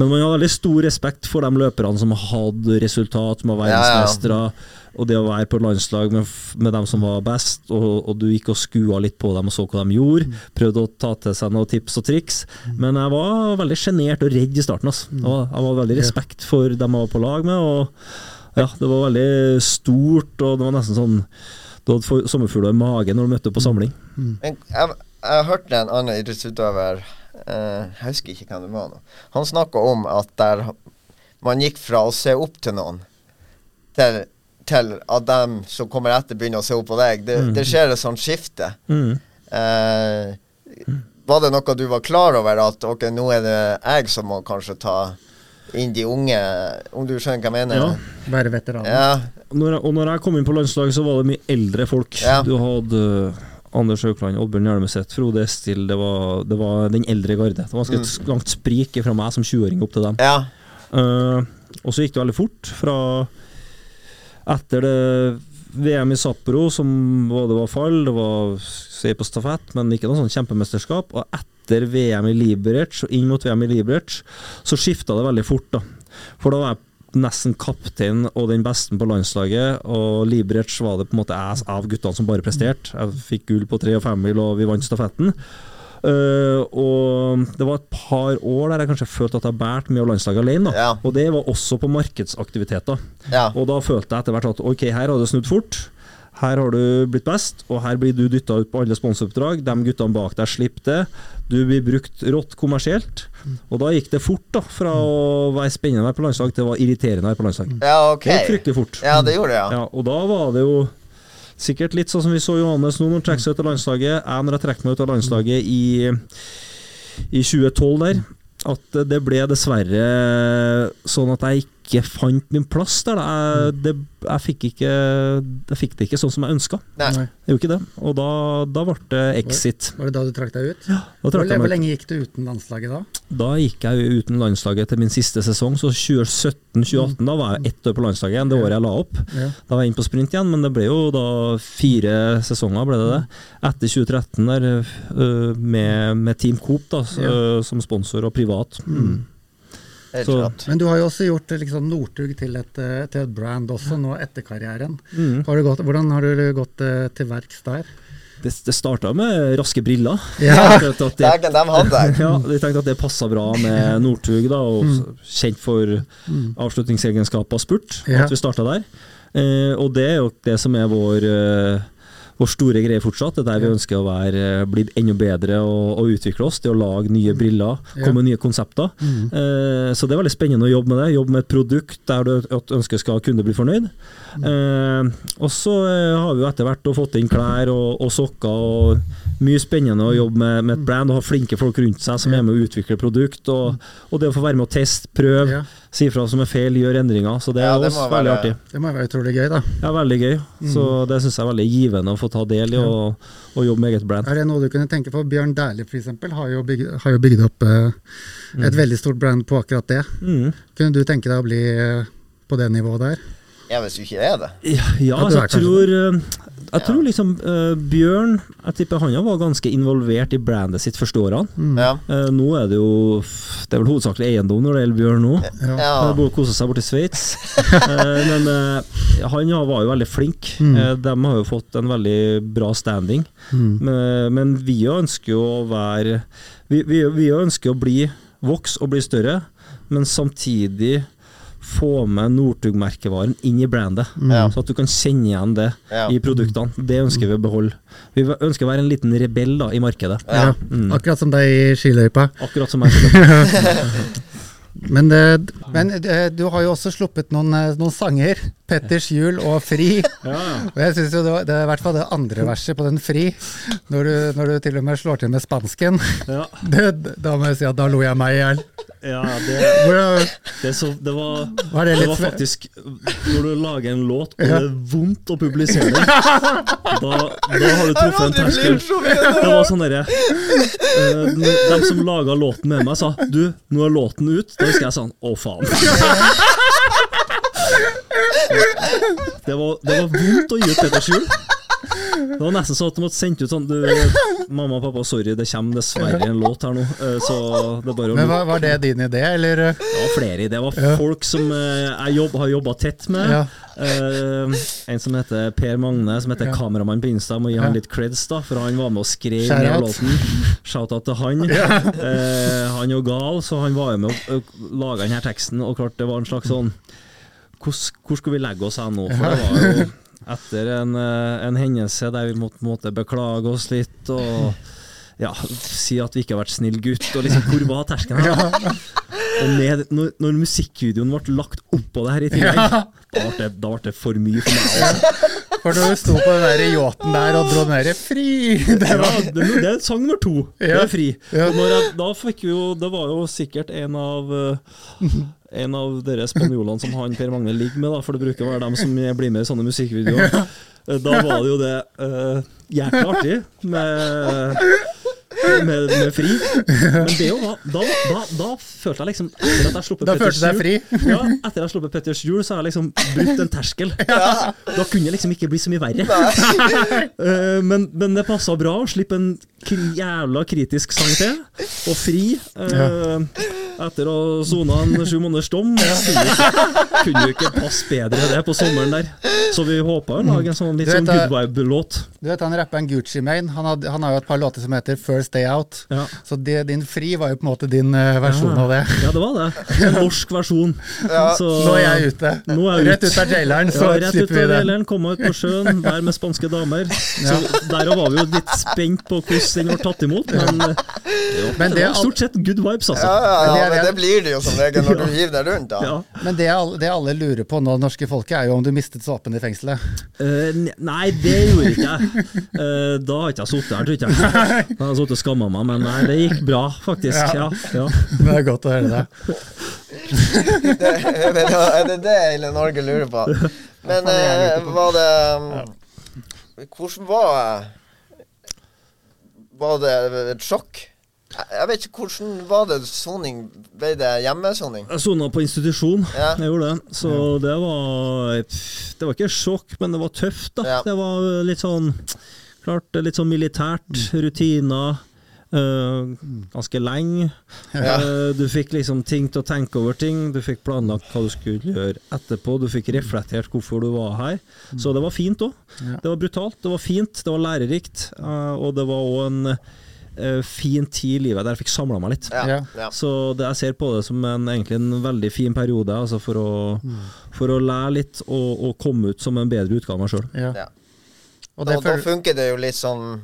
Men man har veldig stor respekt for de løperne som har hatt resultat, som har verdensmestere. Ja, ja. Og det å være på landslag med, med dem som var best, og, og du gikk og skua litt på dem og så hva de gjorde. Prøvde å ta til seg noen tips og triks. Men jeg var veldig sjenert og redd i starten. Altså. Jeg, var, jeg var veldig respekt for dem jeg var på lag med. Og ja, Det var veldig stort, og det var nesten sånn Du hadde sommerfugler i magen når du møtte opp på samling. Men jeg, jeg hørte en annen idrettsutøver Uh, Jeg husker ikke hvem det var nå. Han snakka om at der man gikk fra å se opp til noen, til, til at dem som kommer etter, begynner å se opp på deg. Det, Mm. det skjer et sånt skifte. Mm. Eh, var det noe du var klar over, at ok, nå er det jeg som må kanskje ta inn de unge, om du skjønner hva jeg mener? Ja. Være veteran? Ja. Når jeg, og når jeg kom inn på landslaget, så var det mye eldre folk. Ja. Du hadde uh, Anders Haukland, Oddbjørn Hjelmeset, Frode Estil. Det var, det var den eldre garde. Det var ganske Mm. langt sprik fra meg som 20-åring opp til dem. ja. Uh, og så gikk det veldig fort. Fra etter det VM i Sapporo, som det var fall, det var se på stafett, men ikke noe sånn kjempemesterskap. Og etter VM i Liberec og inn mot VM i Liberec, så skifta det veldig fort. da. For da var jeg nesten kaptein og den beste på landslaget, og Liberec var det på en måte jeg av guttene som bare presterte. Jeg fikk gull på tre og femmil, og vi vant stafetten. Uh, og det var et par år der jeg kanskje følte at jeg bærte mye av landslaget alene. Ja. Og det var også på markedsaktiviteter. Ja. Og da følte jeg etter hvert at ok, her har det snudd fort. Her har du blitt best, og her blir du dytta ut på alle sponsoroppdrag. De guttene bak deg slipper det. Du blir brukt rått kommersielt. Og da gikk det fort, da. Fra å være spennende å være på landslag til å være irriterende å være på landslag. ja, ok. Det gikk fryktelig fort. Ja, det gjorde det, ja. Ja, og da var det jo sikkert litt sånn som vi så Johannes nå, når han trekker seg ut av landslaget. Jeg når jeg trekker meg ut av landslaget i, i 2012 der, at det ble dessverre sånn at jeg ikke fant min plass der. Jeg, det, jeg, fikk ikke, jeg fikk det ikke sånn som jeg ønska. Nei. Nei. Jeg gjorde ikke det. Og da, da ble det exit. Var det da du trakk deg ut? Da, Hvor, jeg meg Hvor lenge gikk du uten landslaget da? da gikk jeg uten landslaget til min siste sesong, så 2017-2018 da var jeg ett år på landslaget igjen, det året jeg la opp. Ja. Da var jeg inne på sprint igjen, men det ble jo da fire sesonger, ble det det. Etter 2013 der, øh, med, med Team Coop da, Ja. øh, som sponsor og privat. Mm. Helt Så- Men du har jo også gjort liksom, Northug til eh, til et brand også, nå etter karrieren. Mm. Har du gått, hvordan har du gått uh, til verks der? Det, det starta med raske briller. Ja. Det, Dægen, de hadde jeg. ja, jeg tenkte at det passa bra med Northug, da, og Mm. kjent for avslutningsegenskaper spurt, Ja. at vi starta der. Eh, og det er jo det som er vår, eh, vår store greie fortsatt. Det er der vi ønsker å være, eh, bli enda bedre og, og utvikle oss. Det å lage nye briller, komme med nye konsepter. Mm. Eh, så det er veldig spennende å jobbe med det. Jobbe med et produkt der du ønsker skal kunde bli fornøyd. Eh, og så eh, har vi jo etter hvert fått inn klær og, og sokker og mye spennende å jobbe med, med et brand og ha flinke folk rundt seg som er med å utvikle produkt. Og, og det å få være med å teste, prøve, Ja. Si fra som er feil, gjør endringer. Så det er Ja, det også veldig være- artig. Det må være utrolig gøy, da. Ja, veldig gøy. Mm. Så det syns jeg er veldig givende å få ta del i og, og jobbe med eget brand. Er det noe du kunne tenke på? Bjørn Dæhlie f.eks. har jo bygd, har jo bygd opp eh, et veldig stort brand på akkurat det. Mm. Kunne du tenke deg å bli eh, på det nivået der? Ja, hvis du ikke er det. Ja, ja altså, jeg tror, jeg Ja. tror liksom uh, Bjørn Jeg tipper han var ganske involvert i brandet sitt første årene. Mm. Ja. Uh, nå er det jo Det er vel hovedsakelig eiendom når det gjelder Bjørn nå. Ja. Ja. Han koser seg borti i Sveits. uh, men han ja, var jo veldig flink. Mm. De har jo fått en veldig bra standing. Mm. Men, men vi ønsker jo å være Vi, vi, vi ønsker å bli vokse og bli større, men samtidig få med Northug-merkevaren inn i brandet. Ja. Så at du kan kjenne igjen det Ja. i produktene. Det ønsker vi å beholde. Vi ønsker å være en liten rebell da, i markedet. Ja. Mm. Akkurat som deg i skiløypa. Akkurat som meg. Men, det, men det, du har jo også sluppet noen, eh, noen sanger. 'Petters jul' og 'Fri'. Ja, ja. Og jeg synes jo det, var, det er i hvert fall det andre verset på den 'Fri', når du, når du til og med slår til med spansken. Ja, Det, da må jeg si at da lo jeg meg i hjel. ja det, det, så, det var Var det Det var faktisk Når du lager en låt og Ja. det er vondt å publisere den, da, da har du truffet en terskel. Det var sånn derre eh, De som laga låten med meg, sa Du, nå er låten ut. Da husker jeg sånn Å, faen. Det var, det var vondt å gi ut Petters Skjul. Det var nesten sånn at du måtte sende ut sånn du, Mamma og pappa, sorry, det kommer dessverre en låt her nå. eh, Så det er bare å Men var, var det din idé, eller? det var flere. Det var Ja. folk som eh, jeg jobb, har jobba tett med. Ja. Uh, en som heter Per Magne, som heter Ja. kameramann på Insta. Må gi han Ja. litt creds, da, for han var med og skrev Shout ned låten. Shout-out til han. Eh, han er jo gal, så han var med og laga denne teksten, og klart det var en slags sånn Hvor, skulle vi legge oss her nå? For det var jo etter en, eh, en hendelse der vi måtte, måtte beklage oss litt og ja, si at vi ikke har vært snill gutt, og liksom hvor var terskelen her? Og med, når, når musikkvideoen ble lagt oppå det her i tillegg, Ja. da, ble det, da ble det for mye for meg. Også. For når du sto på den der yachten der og dro den der 'Fri', det Ja, det, det er sang nummer to. Det er fri. Ja. Jeg, da fikk vi jo Det var jo sikkert en av eh, En av de spanjolene som han Per Magne ligger med, da, for det bruker å være dem som blir med i sånne musikkvideoer. Eh, Da var det jo det uh, jækla artig med med, med fri. Men det jo var da, da, da følte jeg liksom Etter at jeg sluppet Da følte du deg fri? Ja, etter at jeg sluppet Petters jul, så har jeg liksom brutt en terskel. Da kunne det liksom ikke bli så mye verre. Eh, men, men det passa bra å slippe en jævla kritisk sang til, og fri. Ja. etter å ha sona en sju måneders dom. Kunne jo ikke, passe bedre det på sommeren der. Så vi håpa å lage en sånn litt sånn good vibe-låt. Du vet han rapperen Gucci Mane, han, han har jo et par låter som heter First Day Out. Ja. Så det, din Fri var jo på en måte din eh, versjon av det. Ja, det var det. En norsk versjon. Ja, Så, Nå er jeg ute. Nå er jeg Rett ut av jaileren, så ja, rett ut av vi det. traileren, komme ut på sjøen, være med spanske damer. Så Der var vi jo litt spent på hvordan den ble tatt imot, men, jo, Men det, det var stort sett good vibes, altså. ja, ja, Men det ja, men det- det blir det jo som regel når du hiver deg rundt, da. Ja. Men det, det alle lurer på nå, norske folket, er jo om du mistet såpen i fengselet. Uh, nei, det gjorde ikke jeg. Uh, da har ikke jeg sittet her, tror jeg. Da har jeg skamma meg, men nei, det gikk bra, faktisk. Ja, ja. Det er godt å høre det. Det, er det det hele Norge lurer på? Men eh, var det um, Hvordan var Var det et sjokk? Jeg vet ikke hvordan var det soning Ble det hjemmesoning? Jeg sona på institusjon, Ja. jeg gjorde det. Så det var Det var ikke sjokk, men det var tøft, da. Ja. Det var litt sånn Klart, litt sånn militært, rutiner. Eh, ganske lenge. Ja. Eh, du fikk liksom ting til å tenke over ting. Du fikk planlagt hva du skulle gjøre etterpå. Du fikk reflektert hvorfor du var her. Så det var fint òg. Ja. Det var brutalt, det var fint, det var lærerikt. eh, og det var òg en eh, fin tid i livet der jeg fikk samla meg litt. Ja. Ja. Så det, jeg ser på det som en, egentlig en veldig fin periode altså for, å, for å lære litt og, og komme ut som en bedre utgave av meg sjøl. Ja. Ja. Og Da, da funker det jo litt eh,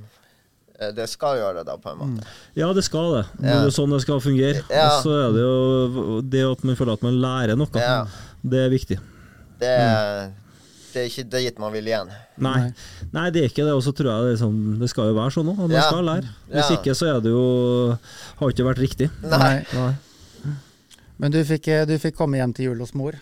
det skal gjøre, det, da, på en måte. Ja, det skal det. Det er jo sånn det skal fungere. Ja. Og så er det jo det at man føler at man lærer noe. Ja. Det er viktig. Det, er- det er ikke dit man vil igjen. Nei. Nei, det er ikke det. Og så tror jeg det, sånn, det skal jo være sånn òg. Man Ja. skal lære. Hvis Ja. ikke så er det jo Har ikke vært riktig. Nei. Nei. Men du fikk, eh, du fikk komme hjem til jul hos mor.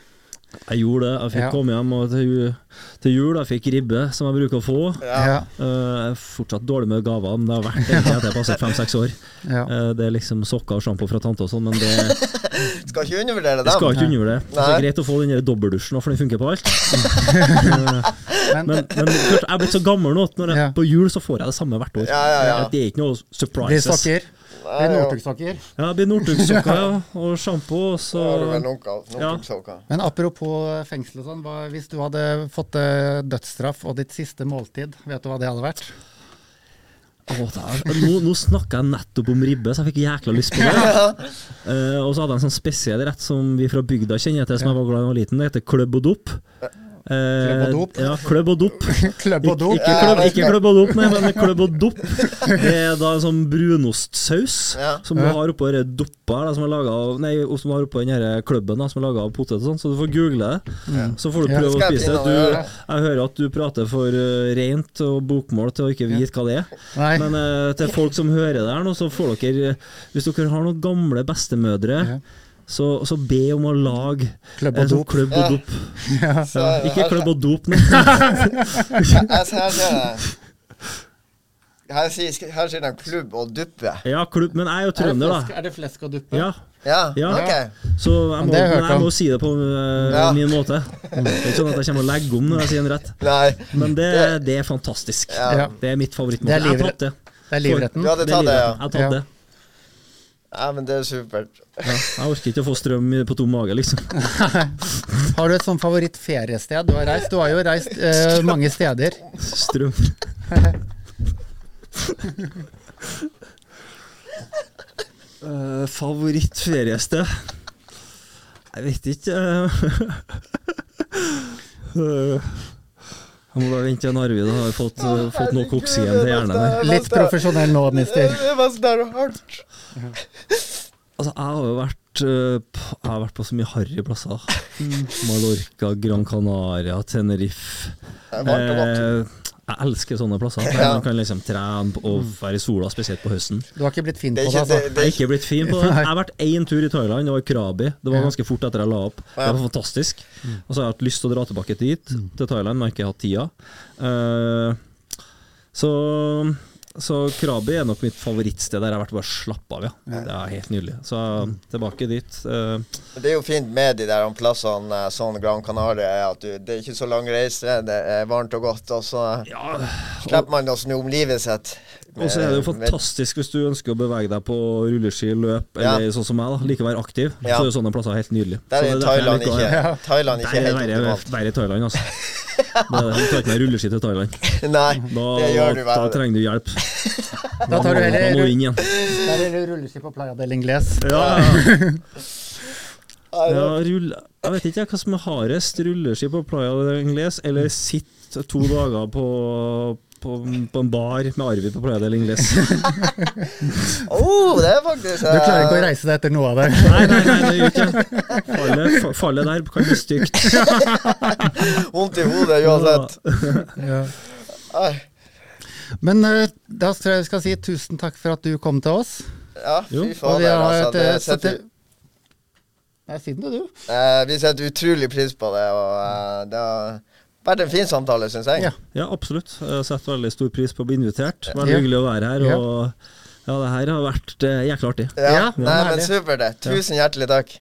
Jeg gjorde det. Jeg fikk Ja. komme hjem og til, til jul. Jeg fikk ribbe, som jeg bruker å få. Ja. Uh, jeg er fortsatt dårlig med gaver, men det har vært egentlig etter jeg passet fem-seks år. Ja. Uh, det er liksom sokker og sjampo fra tante og sånn, men det, Skal ikke undervurdere det skal ikke undervurdere. det. Det er greit å få den der dobbeldusjen, for den funker på alt. Men, men, men klart, jeg er blitt så gammel nå at når jeg, Ja. på jul så får jeg det samme hvert år. Ja, ja, ja. Det er ikke noe surprises. sokker. Nei, Blir jo. Northug-sokker. Ja, det blir Northug-sokker ja, og sjampo, Så Ja. Men apropos fengsel og sånn, hva, hvis du hadde fått eh, dødsstraff og ditt siste måltid, vet du hva det hadde vært? Oh, er- nå, nå snakka jeg nettopp om ribbe, så jeg fikk jækla lyst på det. uh, og så hadde jeg en sånn spesiell rett som vi fra bygda kjenner til, som jeg var glad i da jeg var liten. Det heter kløbb og dop. Eh, Kløbb og dop? Ja, kløbb og dop. Klubb og dop? Ikke, kløbb, ikke kløbb og dop, nei, men kløbb og dop. Det er da en sånn brunostsaus Ja. som du har oppå denne doppa som er laga av Nei, som du har oppå den klubben da, som er laga av potet og sånn, så du får google det. Så får du Ja. prøve å spise det. Du, jeg hører at du prater for uh, rent og bokmål til å ikke vite hva det er. Nei. Men uh, til folk som hører det her nå, så får dere Hvis dere har noen gamle bestemødre, Ja. Så, så be om å lage Klubb og sånn dop. klubb og Ja. dop. Ja. Så, Ja, ikke klubb og dop, men Her, her her sier, her sier de klubb og duppe. Ja, klubb, men jeg er jo Er trønder, da. Er det flesk og duppe? Ja, Ja, Ja. ok. så jeg må, jeg men jeg må si det på uh, Ja. min måte. Det er ikke sånn at jeg kommer og legger om når jeg sier den rett. Nei. Men det, det er fantastisk. Det er mitt Det favorittmåte. Jeg har tatt det. Det er livretten. Du hadde er tatt det, ja. Jeg tatt det. Ja. Men det er supert. Ja. Jeg orker ikke å få strøm på tom mage, liksom. Har du et sånn favorittferiested du har reist? Du har jo reist eh, mange steder. Strøm. uh, Favorittferiested? Jeg vet ikke. Eh, jeg må bare vente til Arvid har fått, uh, fått nok oksygen til hjernen her. Litt profesjonell nå, mister. Det var så der hardt. Altså, jeg har jo vært uh, Jeg har vært på så mye harry plasser. Mallorca, Gran Canaria, Tenerife. Det er varmt og godt. Eh, jeg elsker sånne plasser. Der Ja. man kan liksom trene og være i sola, spesielt på høsten. Du har ikke blitt fin på det, ikke, det, altså. Jeg er ikke blitt fin på det. Jeg har vært én tur i Thailand, det var Krabi. Det var ganske fort etter jeg la opp. Det var fantastisk. Og så har jeg hatt lyst til å dra tilbake dit, til Thailand, men jeg har ikke hatt tida. Uh, så Så Krabi er nok mitt favorittsted der jeg har vært bare slapp av, ja. Det er helt nydelig. Så tilbake dit. eh, Det er jo fint med de der plassene eh, sånn Gran Canaria er at du, det er ikke så lang reise, det er varmt og godt, og så ja, slipper man å snu om livet sitt. Og så er det jo fantastisk hvis du ønsker å bevege deg på rulleski, løp, Ja. eller sånn som meg, da. Like være aktiv. Ja. Så er jo sånne plasser helt nydelig. Der Så er Thailand å- ikke, Thailand ikke det helt verre, optimalt. verre i Thailand, altså. Det er- Du tar ikke med rulleski til Thailand. Nei, Da, det gjør du vel. da trenger du hjelp. Da tar du Da må du heller inn igjen. Der er det rulleski på Playa del Ingles. Ja, ja, rull, jeg vet ikke hva som er hardest, rulleski på Playa del Ingles, eller sitt to dager på, på, på en bar med Arvid på Playa del Oh, det er faktisk Du klarer ikke å eh, reise deg etter noe av det. Nei, nei, nei, det gjør ikke Falle, falle der kan bli stygt. vondt i hodet uansett. Ja. Men eh, da tror jeg vi skal si tusen takk for at du kom til oss. Ja, fy faen fader, altså. Det eh, setter, Nei, si det, du. eh, vi setter utrolig pris på det, og eh, det har vært en fin samtale, syns jeg. Ja. Ja, absolutt. Jeg setter veldig stor pris på å bli invitert. Veldig hyggelig å være her. Og ja, det her har vært eh, jækla artig. Ja, Ja, Nei, men supert. Tusen hjertelig takk.